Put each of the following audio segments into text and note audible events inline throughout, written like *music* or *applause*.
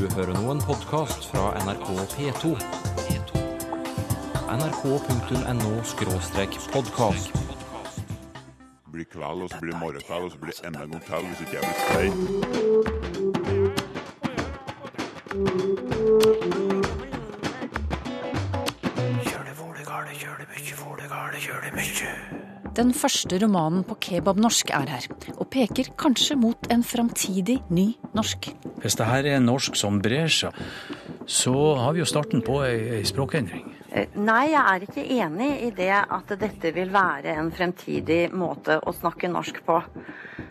Du hører nå en podkast fra NRK P2. nrk.no-podkast. blir kveld, og så blir det morgenkveld, og så blir det enda en gang kveld hvis ikke jeg blir stein. Den første romanen på kebabnorsk er her, og peker kanskje mot en framtidig ny norsk. Hvis det her er norsk som brer seg, så har vi jo starten på ei, ei språkendring. Eh, Nei, jeg er ikke enig i det at dette vil være en fremtidig måte å snakke norsk på.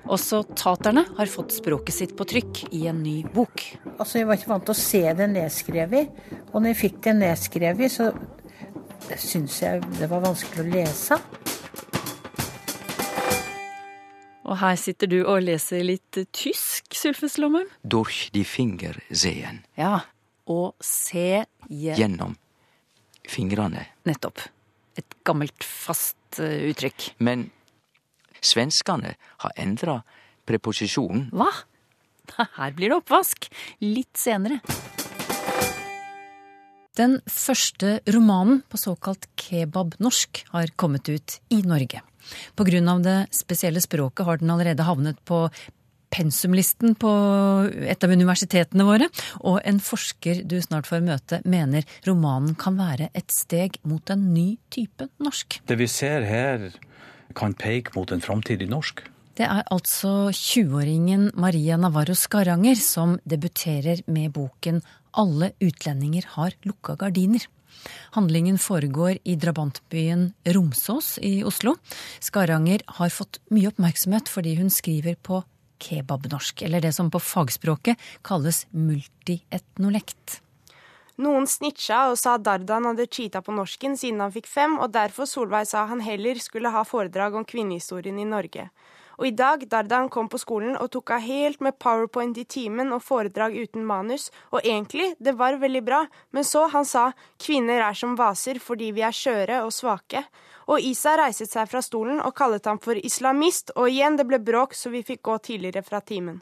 Også taterne har fått språket sitt på trykk i en ny bok. Altså, Jeg var ikke vant til å se det nedskrevet. Og når jeg fikk det nedskrevet, så syns jeg det var vanskelig å lese. Og her sitter du og leser litt tysk, Sylfes Lomheim. durch die Finger sehen. Ja, og se je... Gjennom fingrene. Nettopp. Et gammelt, fast eh, uttrykk. Men svenskene har endra preposisjonen. Hva? Her blir det oppvask. Litt senere. Den første romanen på såkalt kebabnorsk har kommet ut i Norge. Av det spesielle språket har den allerede havnet på pensumlisten på et av universitetene våre, og en forsker du snart får møte, mener romanen kan være et steg mot en ny type norsk. Det vi ser her, kan peke mot en framtidig norsk. Det er altså 20-åringen Maria Navarro Skaranger som debuterer med boken Alle utlendinger har lukka gardiner. Handlingen foregår i drabantbyen Romsås i Oslo. Skaranger har fått mye oppmerksomhet fordi hun skriver på kebabnorsk, eller det som på fagspråket kalles multietnolekt. Noen snitcha og sa Dardan hadde cheata på norsken siden han fikk fem, og derfor Solveig sa han heller skulle ha foredrag om kvinnehistorien i Norge. Og i dag, Dardan kom på skolen og tok av helt med powerpoint i timen og foredrag uten manus, og egentlig, det var veldig bra, men så, han sa, kvinner er som vaser fordi vi er skjøre og svake. Og Isa reiset seg fra stolen og kallet ham for islamist, og igjen det ble bråk, så vi fikk gå tidligere fra timen.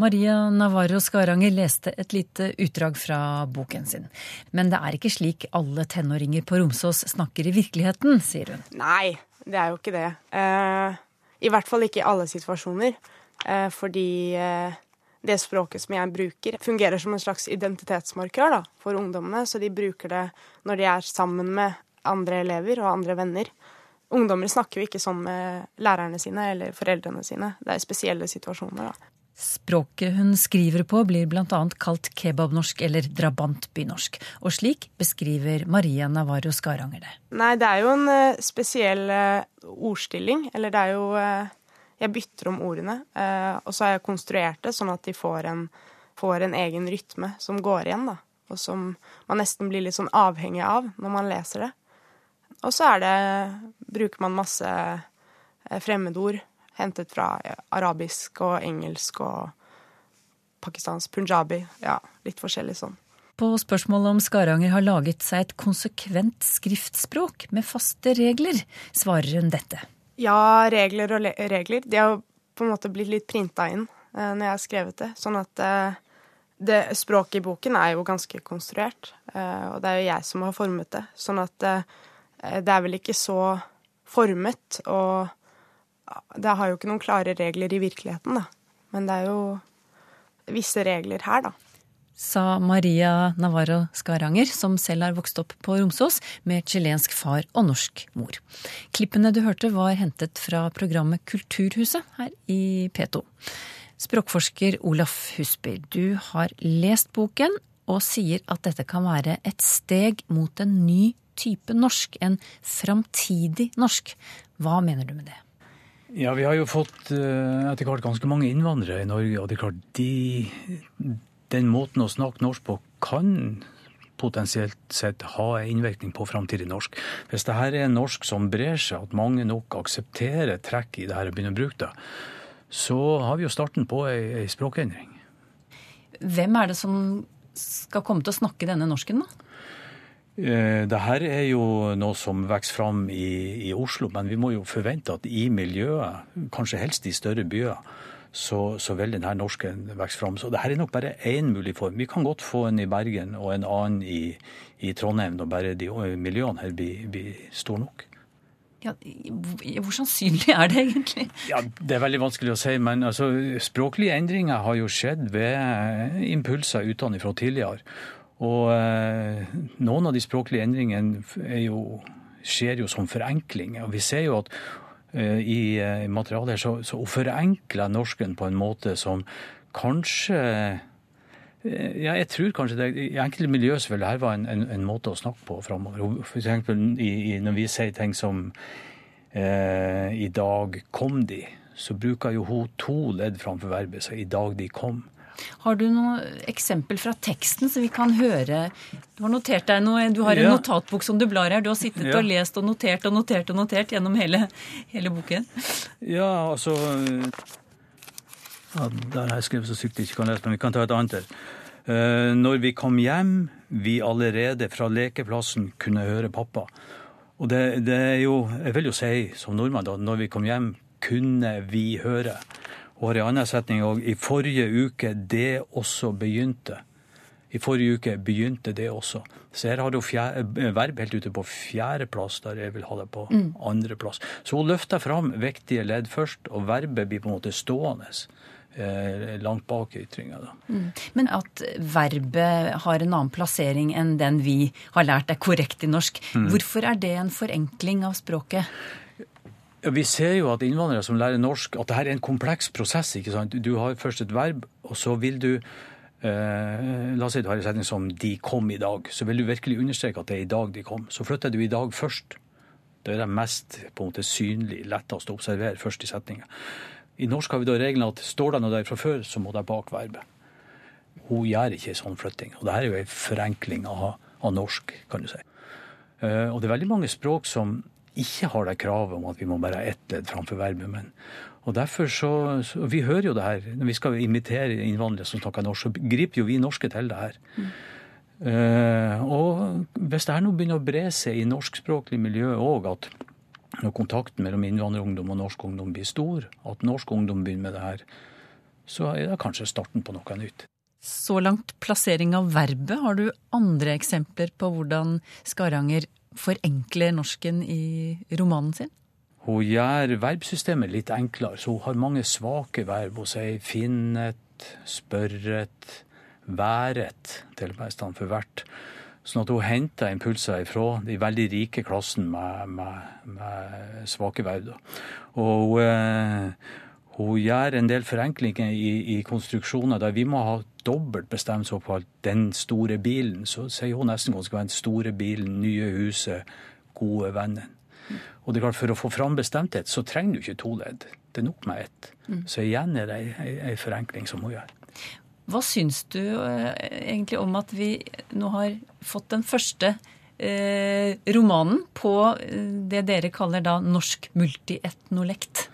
Maria Navarro Skaranger leste et lite utdrag fra boken sin. Men det er ikke slik alle tenåringer på Romsås snakker i virkeligheten, sier hun. Nei, det er jo ikke det. Eh, I hvert fall ikke i alle situasjoner. Eh, fordi eh, det språket som jeg bruker, fungerer som en slags identitetsmarkør da, for ungdommene. Så de bruker det når de er sammen med andre elever og andre venner. Ungdommer snakker jo ikke sånn med lærerne sine eller foreldrene sine. Det er spesielle situasjoner, da. Språket hun skriver på blir annet kalt kebabnorsk eller drabantbynorsk, og slik beskriver Maria Navarro Skaranger det. Nei, det er jo en eh, spesiell eh, ordstilling. Eller det er jo eh, Jeg bytter om ordene, og så har jeg konstruert det sånn at de får en, får en egen rytme som går igjen, da. Og som man nesten blir litt sånn avhengig av når man leser det. Og så er det Bruker man masse fremmedord hentet fra arabisk og engelsk og pakistansk punjabi. Ja, litt forskjellig sånn. På spørsmålet om Skaranger har laget seg et konsekvent skriftspråk med faste regler, svarer hun dette. Ja, regler og le regler. De har på en måte blitt litt printa inn eh, når jeg har skrevet det. Sånn at eh, det, språket i boken er jo ganske konstruert. Eh, og det er jo jeg som har formet det. Sånn at eh, det er vel ikke så formet, og det har jo ikke noen klare regler i virkeligheten, da. Men det er jo visse regler her, da. Sa Maria Navarro Skaranger, som selv har vokst opp på Romsås med chilensk far og norsk mor. Klippene du hørte var hentet fra programmet Kulturhuset her i P2. Språkforsker Olaf Husby, du har lest boken og sier at dette kan være et steg mot en ny type norsk, en framtidig norsk. Hva mener du med det? Ja, vi har jo fått eh, etter hvert ganske mange innvandrere i Norge, og det er klart de, den måten å snakke norsk på kan potensielt sett ha innvirkning på framtidig norsk. Hvis det her er norsk som brer seg, at mange nok aksepterer trekk i det her og begynner å bruke det, så har vi jo starten på ei, ei språkendring. Hvem er det som skal komme til å snakke denne norsken, da? Eh, Det her er jo noe som vokser fram i, i Oslo, men vi må jo forvente at i miljøet, kanskje helst i større byer, så, så vil denne norsken vokse fram. Så dette er nok bare én mulig form. Vi kan godt få en i Bergen og en annen i, i Trondheim når bare de miljøene her blir, blir store nok. Ja, hvor sannsynlig er det egentlig? Ja, Det er veldig vanskelig å si. Men altså, språklige endringer har jo skjedd ved impulser utenfra tidligere. Og eh, noen av de språklige endringene jo, skjer jo som forenkling. Og vi ser jo at eh, i eh, materialet her så, så forenkler norsken på en måte som kanskje ja, jeg tror kanskje det, I enkelte miljø så vil dette være en, en, en, måte å snakke på framover. I, i, når vi sier ting som eh, 'i dag kom de', så bruker jo hun to ledd framfor verbet. Så 'i dag de kom'. Har du noe eksempel fra teksten så vi kan høre Du har notert deg noe, du har en ja. notatbok som du blar her. Du har sittet ja. og lest og notert og notert og notert gjennom hele, hele boken. Ja, altså ja, Der har jeg skrevet så sykt jeg ikke kan lese, men vi kan ta et annet. Uh, når vi kom hjem, vi allerede fra lekeplassen kunne høre pappa. Og det, det, er jo Jeg vil jo si som nordmann, da, når vi kom hjem, kunne vi høre. Og har en annen setning òg. I forrige uke det også begynte. I forrige uke begynte det også. Så her har du verb helt ute på fjerdeplass, der jeg vil ha det på mm. andreplass. Så hun løfter fram viktige ledd først, og verbet blir på en måte stående. Eh, langt bak ytringa. Mm. Men at verbet har en annen plassering enn den vi har lært er korrekt i norsk, mm. hvorfor er det en forenkling av språket? Ja, vi ser jo at innvandrere som lærer norsk, at dette er en kompleks prosess. ikke sant? Du har først et verb, og så vil du eh, La oss si du har en setning som 'de kom i dag'. Så vil du virkelig understreke at det er i dag de kom. Så flytter du i dag først. Det er det mest på en måte synlig, lettest å observere først i setninga. I norsk har vi da regelen at står det noe der fra før, så må det bak verbet. Hun gjør ikke sånn flytting. Og det her er jo en forenkling av, av norsk, kan du si. Eh, og det er veldig mange språk som ikke har det kravet om at vi må bare ha ett ledd framfor verbet. Men, og derfor så, så, Vi hører jo det her. Når vi skal invitere innvandrere som snakker norsk, så griper jo vi norske til det her. Mm. Uh, og hvis det her nå begynner å bre seg i norskspråklig miljø òg, at når kontakten mellom innvandrerungdom og norsk ungdom blir stor, at norsk ungdom begynner med det her, så er det kanskje starten på noe nytt. Så langt plassering av verbet. Har du andre eksempler på hvordan Skaranger forenkler norsken i romanen sin? Hun gjør verbsystemet litt enklere, så hun har mange svake verb. Hun sier finnet, spørret, været, til og med i stedet for vært. Sånn at hun henter impulser fra de veldig rike klassen med, med, med svake verb. Og uh, hun gjør en del forenklinger i, i, konstruksjoner der vi må ha dobbelt bestemmelse på den store bilen. Så sier hun nesten konsekvent store bilen, nye huset, gode vennen. Og det er klart For å få fram bestemthet så trenger du ikke to ledd. Det er nok med ett. Mm. Så igjen er det ei forenkling som hun gjør. Hva syns du eh, egentlig om at vi nå har fått den første eh, romanen på eh, det dere kaller da norsk multietnolekt?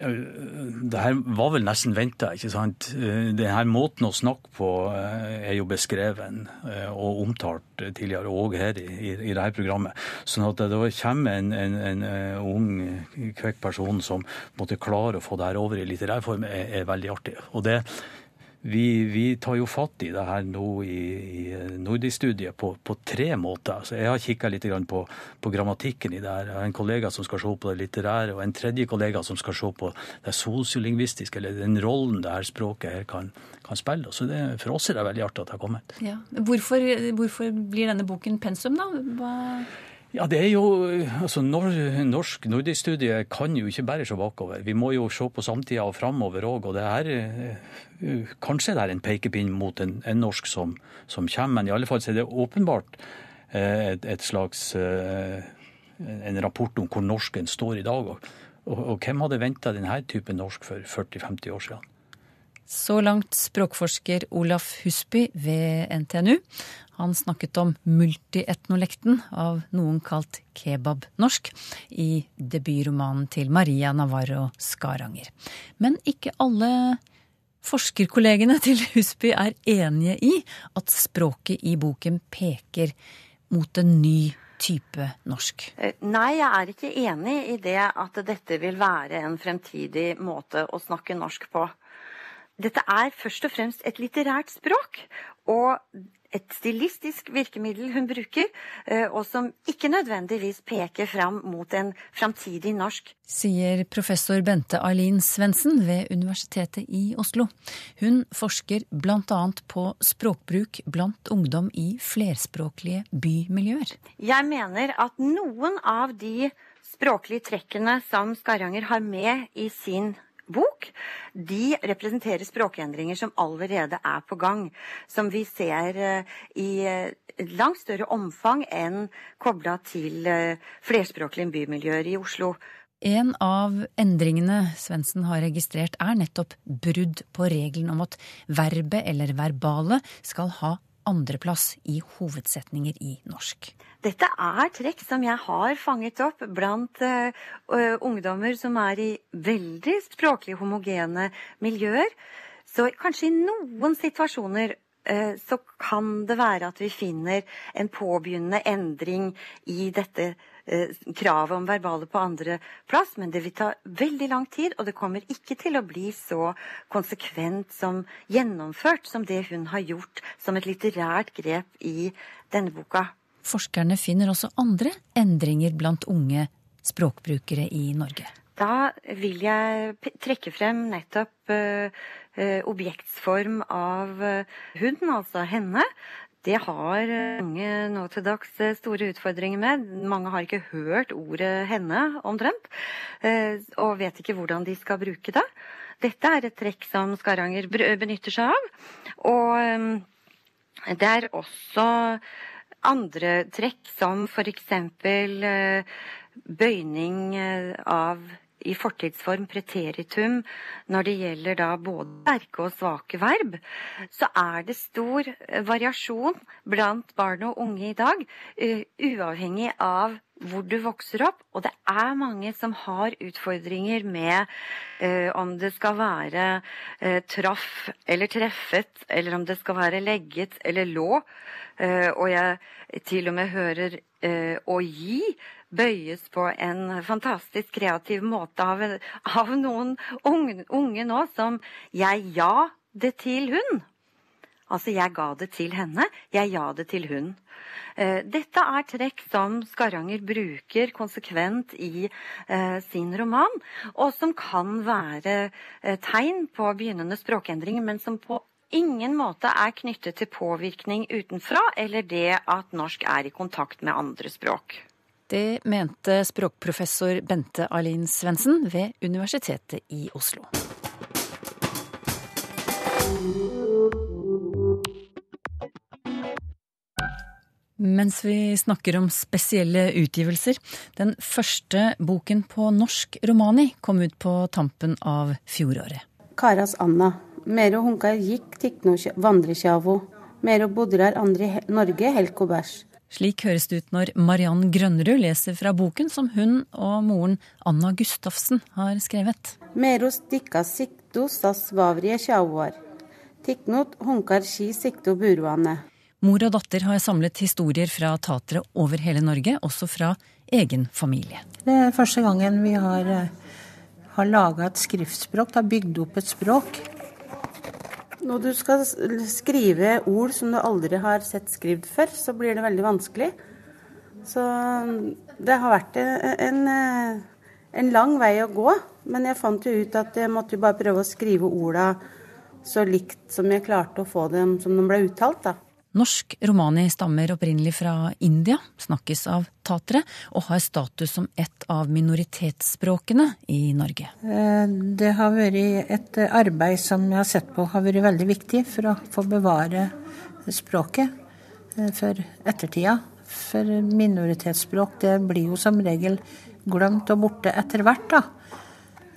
Det her var vel nesten venta, ikke sant. Denne måten å snakke på er jo beskreven og omtalt tidligere, òg her i, i, dette programmet. Sånn at da kommer en, en, en ung, kvekk person som måtte klare å få det her over i litterær form, er, er veldig artig. Og det vi, vi, tar jo fatt i det her nå i, i Nordic-studiet på, på, tre måter. Så jeg har kikka litt på, på, grammatikken i det her. Jeg har en kollega som skal se på det litterære, og en tredje kollega som skal se på det sosiolingvistiske, eller den rollen det her språket her kan, kan spille. Så det, for oss er det veldig artig at det har kommet. Ja. Hvorfor, hvorfor, blir denne boken pensum, da? Hva ja, det er jo, altså Norsk nordisk studie kan jo ikke bare se bakover. Vi må jo se på samtida og framover òg. Og det er, eh, kanskje det er en pekepinn mot en, en norsk som, som, kommer, men i alle fall så er det åpenbart eh, et, et slags eh, en rapport om hvor norsken står i dag. Og, og hvem hadde venta denne typen norsk for 40-50 år siden? Så langt språkforsker Olaf Husby ved NTNU. Han snakket om multietnolekten, av noen kalt kebabnorsk, i debutromanen til Maria Navarro Skaranger. Men ikke alle forskerkollegene til Husby er enige i at språket i boken peker mot en ny type norsk? Eh, nei, jeg er ikke enig i det at dette vil være en fremtidig måte å snakke norsk på. Dette er først og fremst et litterært språk. Og et stilistisk virkemiddel hun bruker, eh, og som ikke nødvendigvis peker fram mot en framtidig norsk. Sier professor Bente Aileen Svendsen ved Universitetet i Oslo. Hun forsker bl.a. på språkbruk blant ungdom i flerspråklige bymiljøer. Jeg mener at noen av de språklige trekkene som Skaranger har med i sin bok, de representerer språkendringer som allerede er på gang. Som vi ser eh, i eh, langt større omfang enn kobla til eh, flerspråklige bymiljøer i Oslo. En av endringene Svendsen har registrert, er nettopp brudd på regelen om at verbet eller verbale skal ha andreplass i hovedsetninger i norsk. Dette er trekk som jeg har fanget opp blant uh, ungdommer som er i veldig språklig homogene miljøer. Så kanskje i noen situasjoner uh, så kan det være at vi finner en påbegynnende endring i dette kravet om verbale på andreplass, men det vil ta veldig lang tid, og det kommer ikke til å bli så konsekvent som gjennomført som det hun har gjort som et litterært grep i denne boka. Forskerne finner også andre endringer blant unge språkbrukere i Norge. Da vil jeg trekke frem nettopp uh, objektsform av hun, altså henne. Det har mange nå til dags store utfordringer med. Mange har ikke hørt ordet henne, omtrent, og vet ikke hvordan de skal bruke det. Dette er et trekk som Skaranger benytter seg av. Og det er også andre trekk, som f.eks. Eh, bøyning eh, av i fortidsform preteritum når det gjelder da både sterke og svake verb, så er det stor eh, variasjon blant barn og unge i dag, uavhengig av hvor du vokser opp. Og det er mange som har utfordringer med eh, om det skal være eh, traff eller treffet, eller om det skal være legget eller lå. Eh, og jeg til og med hører eh, å gi bøyes på en fantastisk kreativ måte av, av noen unge, unge nå som 'jeg ja det til hun'. Altså, jeg ga det til henne, jeg ga det til hun. Eh, dette er trekk som Skaranger bruker konsekvent i eh, sin roman, og som kan være eh, tegn på begynnende språkendringer, men som på ingen måte er knyttet til påvirkning utenfra, eller det at norsk er i kontakt med andre språk. Det mente språkprofessor Bente Alin Svendsen ved Universitetet i Oslo. Mens vi snakker om spesielle utgivelser. Den første boken på norsk romani kom ut på tampen av fjoråret. Karas Anna. Mero hunkar gikk tikno vandrekjavo. Mero bodrar andre Norge helko bæsj. Slik høres det ut når Mariann Grønnerud leser fra boken som hun og moren Anna Gustavsen har skrevet. Mero stikka sikto sas vavrie tjavoar. Tiknot hunkar ski sikto buruane. Mor og datter har samlet historier fra tatere over hele Norge, også fra egen familie. Det er første gangen vi har, eh, har laga et skriftspråk, har bygd opp et språk. Når du skal skrive ord som du aldri har sett skrevet før, så blir det veldig vanskelig. Så det har vært en, en lang vei å gå. Men jeg fant jo ut at jeg måtte bare prøve å skrive orda så likt som jeg klarte å få dem som de ble uttalt. da. Norsk romani stammer opprinnelig fra India, snakkes av tatere, og har status som et av minoritetsspråkene i Norge. Eh, det har vært et arbeid som jeg har sett på har vært veldig viktig for å få bevare språket eh, for ettertida. For minoritetsspråk det blir jo som regel glemt og borte etter hvert, da.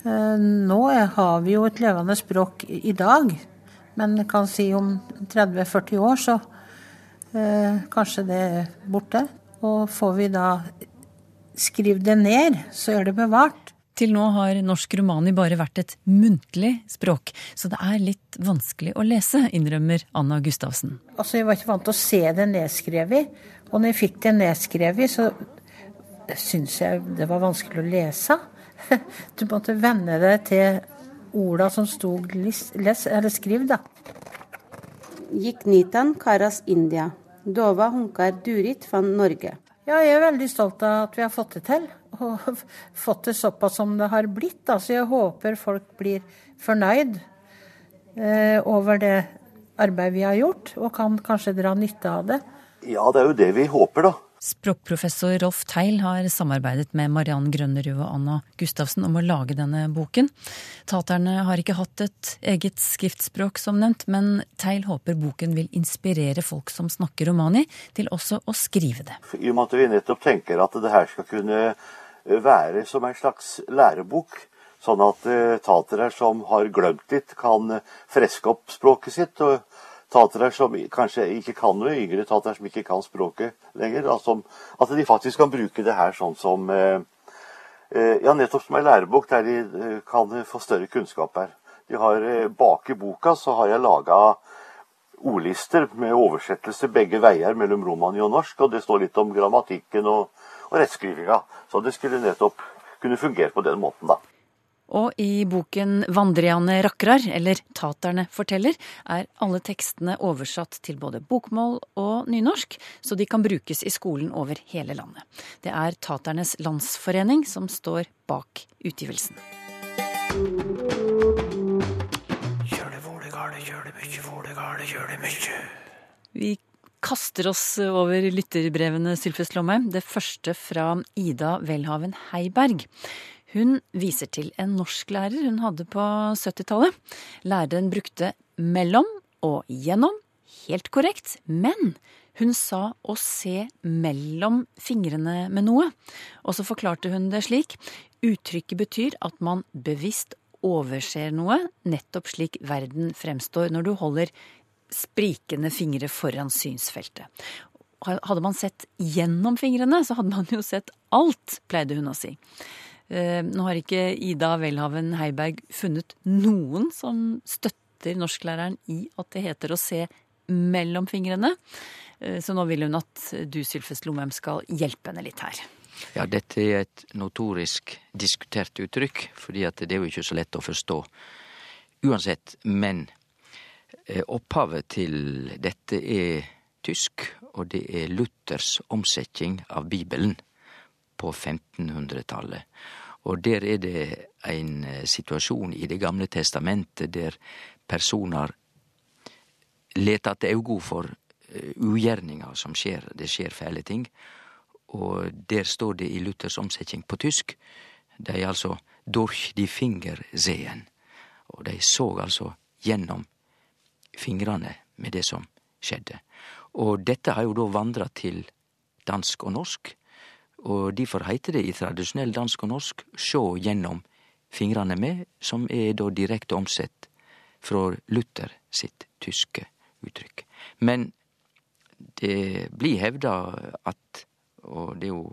Eh, nå har vi jo et levende språk i dag, men kan si om 30-40 år så kanskje det er borte. Og får vi da skrevet det ned, så er det bevart. Til nå har norsk romani bare vært et muntlig språk, så det er litt vanskelig å lese, innrømmer Anna Gustavsen. Altså, Jeg var ikke vant til å se det nedskrevet, og når jeg fikk det nedskrevet, så syns jeg det var vanskelig å lese. *laughs* Du måtte venne deg til orda som sto les, eller skriv, da. Gikk nitan karas India. Dova hunkar durit van Norge. Ja, jeg er veldig stolt av at vi har fått det til. Og *laughs* fått det såpass som det har blitt. Da. Så jeg håper folk blir fornøyd eh, over det arbeidet vi har gjort, og kan kanskje dra nytte av det. Ja, det er jo det vi håper, da. Språkprofessor Rolf Teil har samarbeidet med Mariann Grønnerud og Anna Gustavsen om å lage denne boken. Taterne har ikke hatt et eget skriftspråk, som nevnt, men Teil håper boken vil inspirere folk som snakker romani, til også å skrive det. I og med at vi nettopp tenker at det her skal kunne være som en slags lærebok, sånn at tatere som har glemt litt, kan freske opp språket sitt. og tatere som kanskje ikke kan noe, yngre tatere som ikke kan språket lenger. Altså, at de faktisk kan bruke det her sånn som eh, Ja, nettopp som en lærebok der de eh, kan få større kunnskap her. De har, eh, bak i boka så har jeg laga ordlister med oversettelse begge veier mellom romani og norsk, og det står litt om grammatikken og, og rettskrivinga. Så det skulle nettopp kunne fungere på den måten, da. Og i boken 'Vandriane rakrar', eller 'Taterne forteller', er alle tekstene oversatt til både bokmål og nynorsk, så de kan brukes i skolen over hele landet. Det er Taternes Landsforening som står bak utgivelsen. Vi kaster oss over lytterbrevene, Sylfest Lomheim. Det første fra Ida Welhaven Heiberg. Hun viser til en norsklærer hun hadde på 70-tallet. Læreren brukte mellom og gjennom, helt korrekt, men hun sa å se mellom fingrene med noe. Og så forklarte hun det slik. Uttrykket betyr at man bevisst overser noe, nettopp slik verden fremstår når du holder sprikende fingre foran synsfeltet. Hadde man sett gjennom fingrene, så hadde man jo sett alt, pleide hun å si. Nå har ikke Ida Welhaven Heiberg funnet noen som støtter norsklæreren i at det heter å se mellom fingrene. Så nå vil hun at du, Sylfest Lomheim, skal hjelpe henne litt her. Ja, dette er et notorisk diskutert uttrykk, fordi det er jo ikke så lett å forstå. Uansett, men opphavet til dette er tysk, og det er Luthers omsetning av Bibelen på 1500-tallet. Og der er det ein situasjon i Det gamle testamentet der personar let att augo for ugjerningar som skjer. Det skjer fæle ting. Og der står det i Luthers omsetning på tysk. Dei altså durch die Finger sehen. Og dei så altså gjennom fingrane med det som skjedde. Og dette har jo da vandra til dansk og norsk. Og Derfor heiter det i tradisjonell dansk og norsk sjå gjennom fingrane med, som er da direkte omsett fra Luther sitt tyske uttrykk. Men det blir hevda at, og det er jo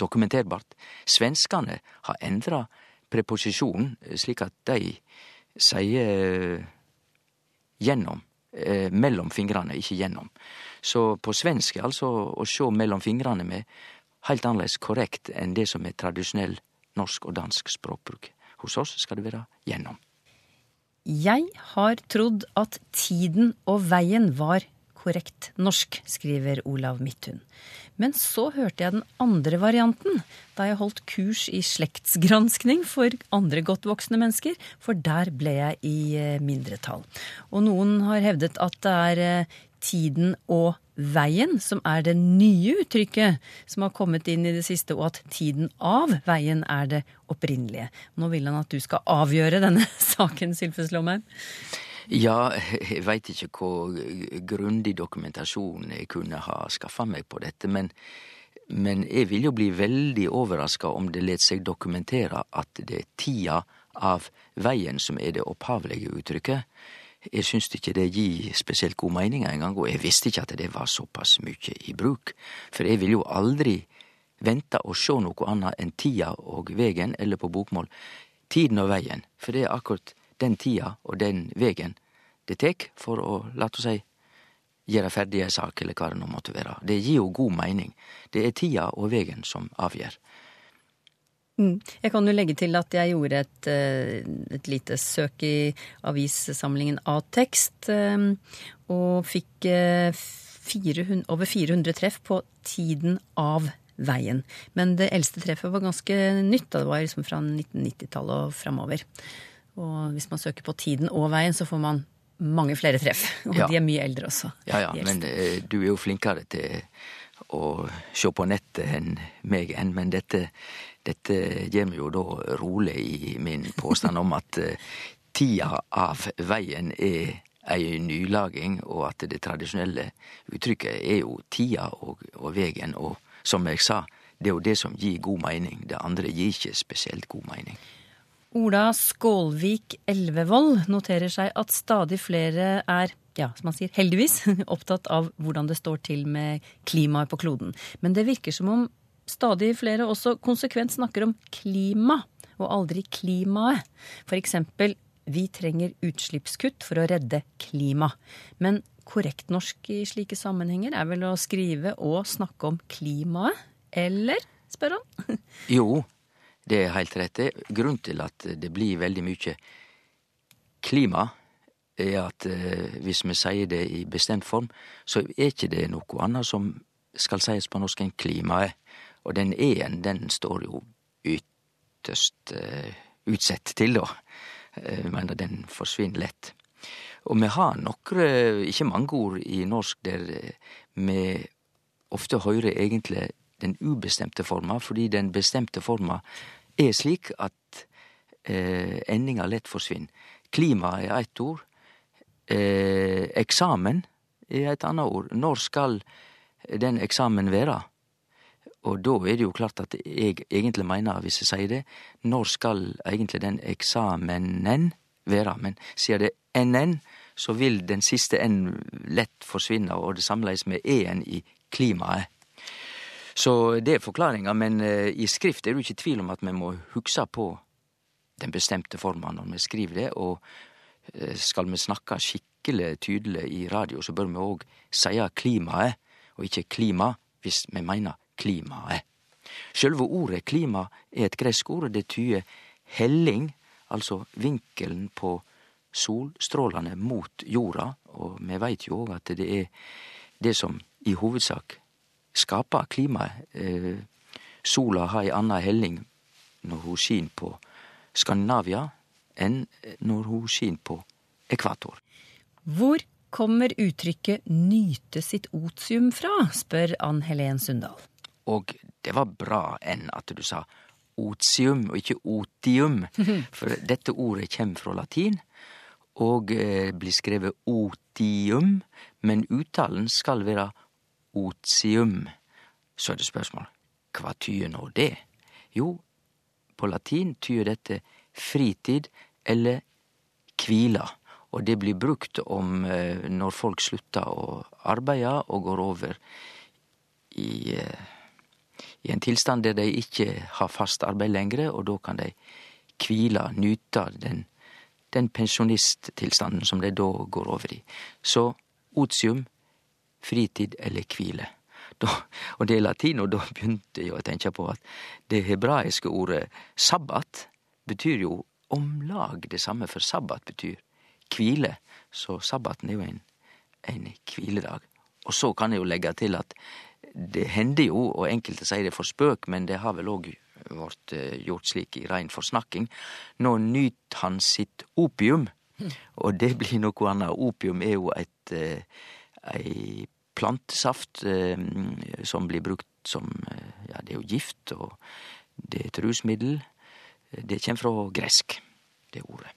dokumenterbart, svenskane har endra preposisjonen slik at de sier gjennom, eh, mellom fingrane, ikke gjennom. Så på svensk er altså å sjå mellom fingrane med heilt annerledes korrekt enn det som er tradisjonell norsk og dansk språkbruk. Hos oss skal det være gjennom. Jeg har trodd at tiden og veien var korrekt norsk, skriver Olav Midthun. Men så hørte jeg den andre varianten da jeg holdt kurs i slektsgranskning for andre godt voksne mennesker, for der ble jeg i mindretall. Og noen har hevdet at det er tiden og veien som er det nye uttrykket som har kommet inn i det siste, og at tiden av veien er det opprinnelige. Nå vil han at du skal avgjøre denne *laughs* saken, Sylfes Lomheim. Ja, jeg veit ikke hvor grundig dokumentasjon jeg kunne ha skaffa meg på dette, men, men jeg vil jo bli veldig overraska om det let seg dokumentere at det er tida av veien som er det opphavlege uttrykket. Jeg syns ikke det gir spesielt god mening engang, og jeg visste ikke at det var såpass mykje i bruk, for jeg vil jo aldri vente å sjå noe annet enn tida og vegen, eller på bokmål, tiden og veien, for det er akkurat den tida og den vegen det tek for å, lat oss si, gjøre ferdig ei sak, eller hva det nå måtte være. Det gir jo god mening. Det er tida og vegen som avgjer. Mm. Jeg kan jo legge til at jeg gjorde et, eh, et lite søk i avissamlingen A-tekst, eh, og fikk 400, over 400 treff på tiden av veien. Men det eldste treffet var ganske nytt, det var liksom fra 1990-tallet og framover. Og hvis man søker på tiden og veien, så får man mange flere treff. *laughs* Og ja. de er mye eldre også. Ja, ja, men du er jo flinkere til å se på nettet enn meg enn, men dette, dette gjør meg jo da rolig i min påstand om at uh, tida av veien er ei nylaging, og at det tradisjonelle uttrykket er jo tida og, og vegen. Og som jeg sa, det er jo det som gir god mening. Det andre gir ikke spesielt god mening. Ola Skålvik Elvevold noterer seg at stadig flere er, ja, som han sier, heldigvis, *laughs* opptatt av hvordan det står til med klimaet på kloden. Men det virker som om stadig flere også konsekvent snakker om klima, og aldri klimaet. Eksempel, vi trenger utslippskutt for å redde klima. Men korrekt norsk i slike sammenhenger er vel å skrive og snakke om klimaet, eller? spør han. *laughs* jo, det er helt rett. Grunnen til at det blir veldig mye klima, er at eh, hvis vi sier det i bestemt form, så er ikke det noe annet som skal sies på norsk enn klimaet. Og den e-en, den står jo ytterst uh, utsett til, da. Eh, mener, den forsvinner lett. Og vi har nokre, ikke mange ord i norsk der vi ofte hører egentlig den ubestemte forma, fordi den bestemte forma er slik at eh, endinga lett forsvinner. Klima er eitt ord. Eh, eksamen er eit anna ord. Når skal den eksamen være? Og da er det jo klart at jeg egentlig mener, hvis jeg sier det, når skal egentlig den eksamenen være? Men sier det NN, så vil den siste N lett forsvinne, og det samles med E-en i klimaet. Så det er forklaringa, men uh, i skrift er det jo ikke tvil om at vi må hugsa på den bestemte forma når vi skriver det, og uh, skal vi snakke skikkelig tydelig i radio, så bør vi òg si klimaet, og ikke klima, hvis vi meiner klimaet. Sjølve ordet klima er et gresk ord, det tyder helling, altså vinkelen på solstrålene mot jorda, og vi veit jo òg at det er det som i hovedsak skaper klimaet. Eh, sola har ei anna helling når hun skin på Skandinavia enn når hun skin på ekvator. Hvor kommer uttrykket 'nyte sitt otium' fra, spør Ann Helen Sundal. Og det var bra enn at du sa otium og ikke otium, *laughs* for dette ordet kommer fra latin og eh, blir skrevet otium, men uttalen skal være otium. Så er det spørsmål hva tyder nå det? Jo, på latin tyder dette fritid eller kvila, og det blir brukt om eh, når folk slutter å arbeide og går over i, eh, i en tilstand der de ikke har fast arbeid lenger, og da kan de hvile, nyte den, den pensjonisttilstanden som de da går over i. Så otium fritid eller hvile. Og det er latin, og da begynte jeg å tenke på at det hebraiske ordet sabbat betyr jo om lag det samme, for sabbat betyr hvile. Så sabbaten er jo en, en hviledag. Og så kan jeg jo legge til at det hender jo, og enkelte sier det for spøk, men det har vel òg vårt eh, gjort slik i rein forsnakking. Nå nyt han sitt opium, og det blir noe annet. Opium er jo et eh, ei plantesaft eh, som blir brukt som Ja, det er jo gift, og det er et rusmiddel. Det kommer fra gresk, det ordet.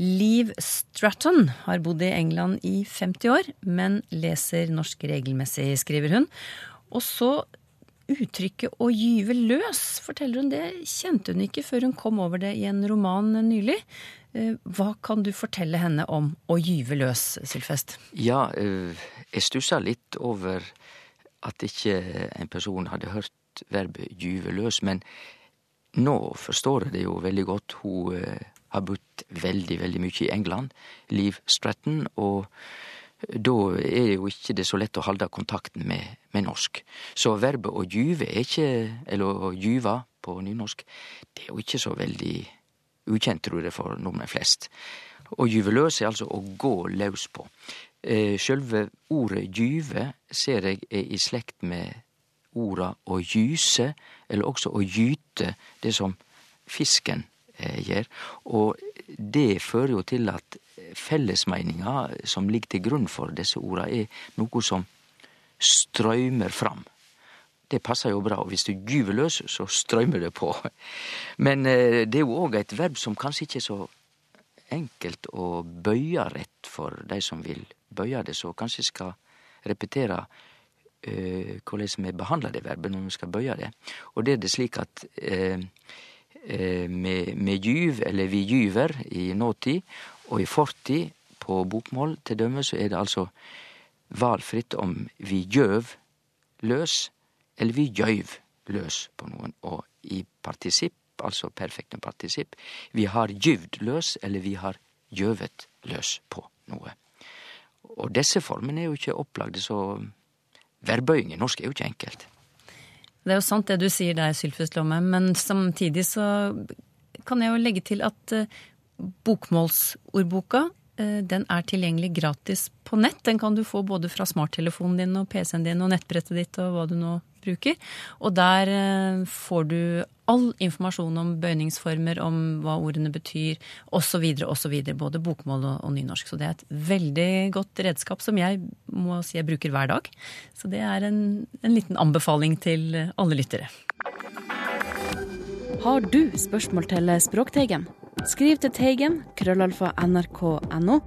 Liv Stratton har bodd i England i 50 år, men leser norsk regelmessig, skriver hun. Og så uttrykket 'å gyve løs', forteller hun det, kjente hun ikke før hun kom over det i en roman nylig. Eh, hva kan du fortelle henne om å gyve løs, Sylfest? Ja, eh, jeg stussa litt over at ikke en person hadde hørt verbet gyve løs, men nå forstår jeg det jo veldig godt. Hun eh, har bodd veldig, veldig mye i England, Liv Stratton, og da er det jo ikke det så lett å holde kontakten med, med norsk. Så verbet å gyve er ikke, eller å gyve på nynorsk, det er jo ikke så veldig ukjent, tror jeg, for nordmenn flest. Å gyve løs er altså å gå løs på. Eh, sjølve ordet gyve ser jeg er i slekt med orda å gyse, eller også å gyte, det som fisken eh, gjør. Og det fører jo til at fellesmeininga som ligger til grunn for disse orda, er noe som strøymer fram. Det passer jo bra, og hvis du gyver løs, så strøymer det på. Men eh, det er jo òg et verb som kanskje ikke er så enkelt å bøye rett for de som vil bøye det, så kanskje skal repetere hvordan korleis vi behandler det verbet når vi skal bøye det. Og det er det slik at uh, med, med gyv, eller vi gyver i nåtid, og i fortid på bokmål til dømme, så er det altså valfritt om vi gjøv løs, eller vi gjøyv løs på noen. Og i partisipp altså perfekte partisipp. Vi har gyvd løs, eller vi har gjøvet løs på noe. Og disse formene er jo ikke opplagde, så verbøying i norsk er jo ikke enkelt. Det er jo sant det du sier der, Sylfus Lomme, men samtidig så kan jeg jo legge til at eh, bokmålsordboka eh, den er tilgjengelig gratis på nett. Den kan du få både fra smarttelefonen din og PC-en din og nettbrettet ditt og hva du nå bruker. Og der eh, får du all informasjon om bøyningsformer, om hva ordene betyr, osv., osv. Både bokmål og, nynorsk. Så det er et veldig godt redskap som jeg må si jeg bruker hver dag. Så det er en, en liten anbefaling til alle lyttere. Har du spørsmål til Språkteigen? Skriv til Teigen, krøllalfa nrk.no,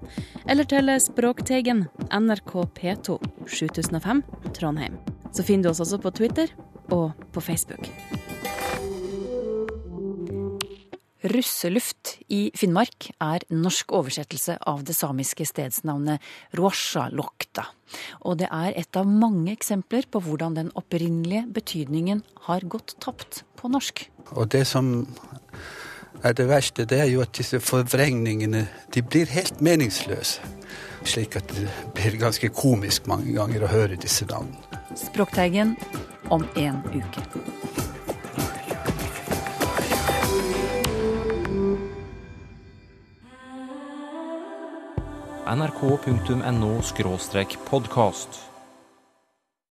eller til Språkteigen, NRK P2, 7005, Trondheim. Så finner du oss også på Twitter og på Facebook. Russeluft i Finnmark er norsk oversettelse av det samiske stedsnavnet Ruasjalokta. Og det er et av mange eksempler på hvordan den opprinnelige betydningen har gått tapt på norsk. Og det som er det verste, det er jo at disse forvrengningene de blir helt meningsløse. Slik at det blir ganske komisk mange ganger å høre disse navnene. Språkteigen om en uke. nrk.no podkast.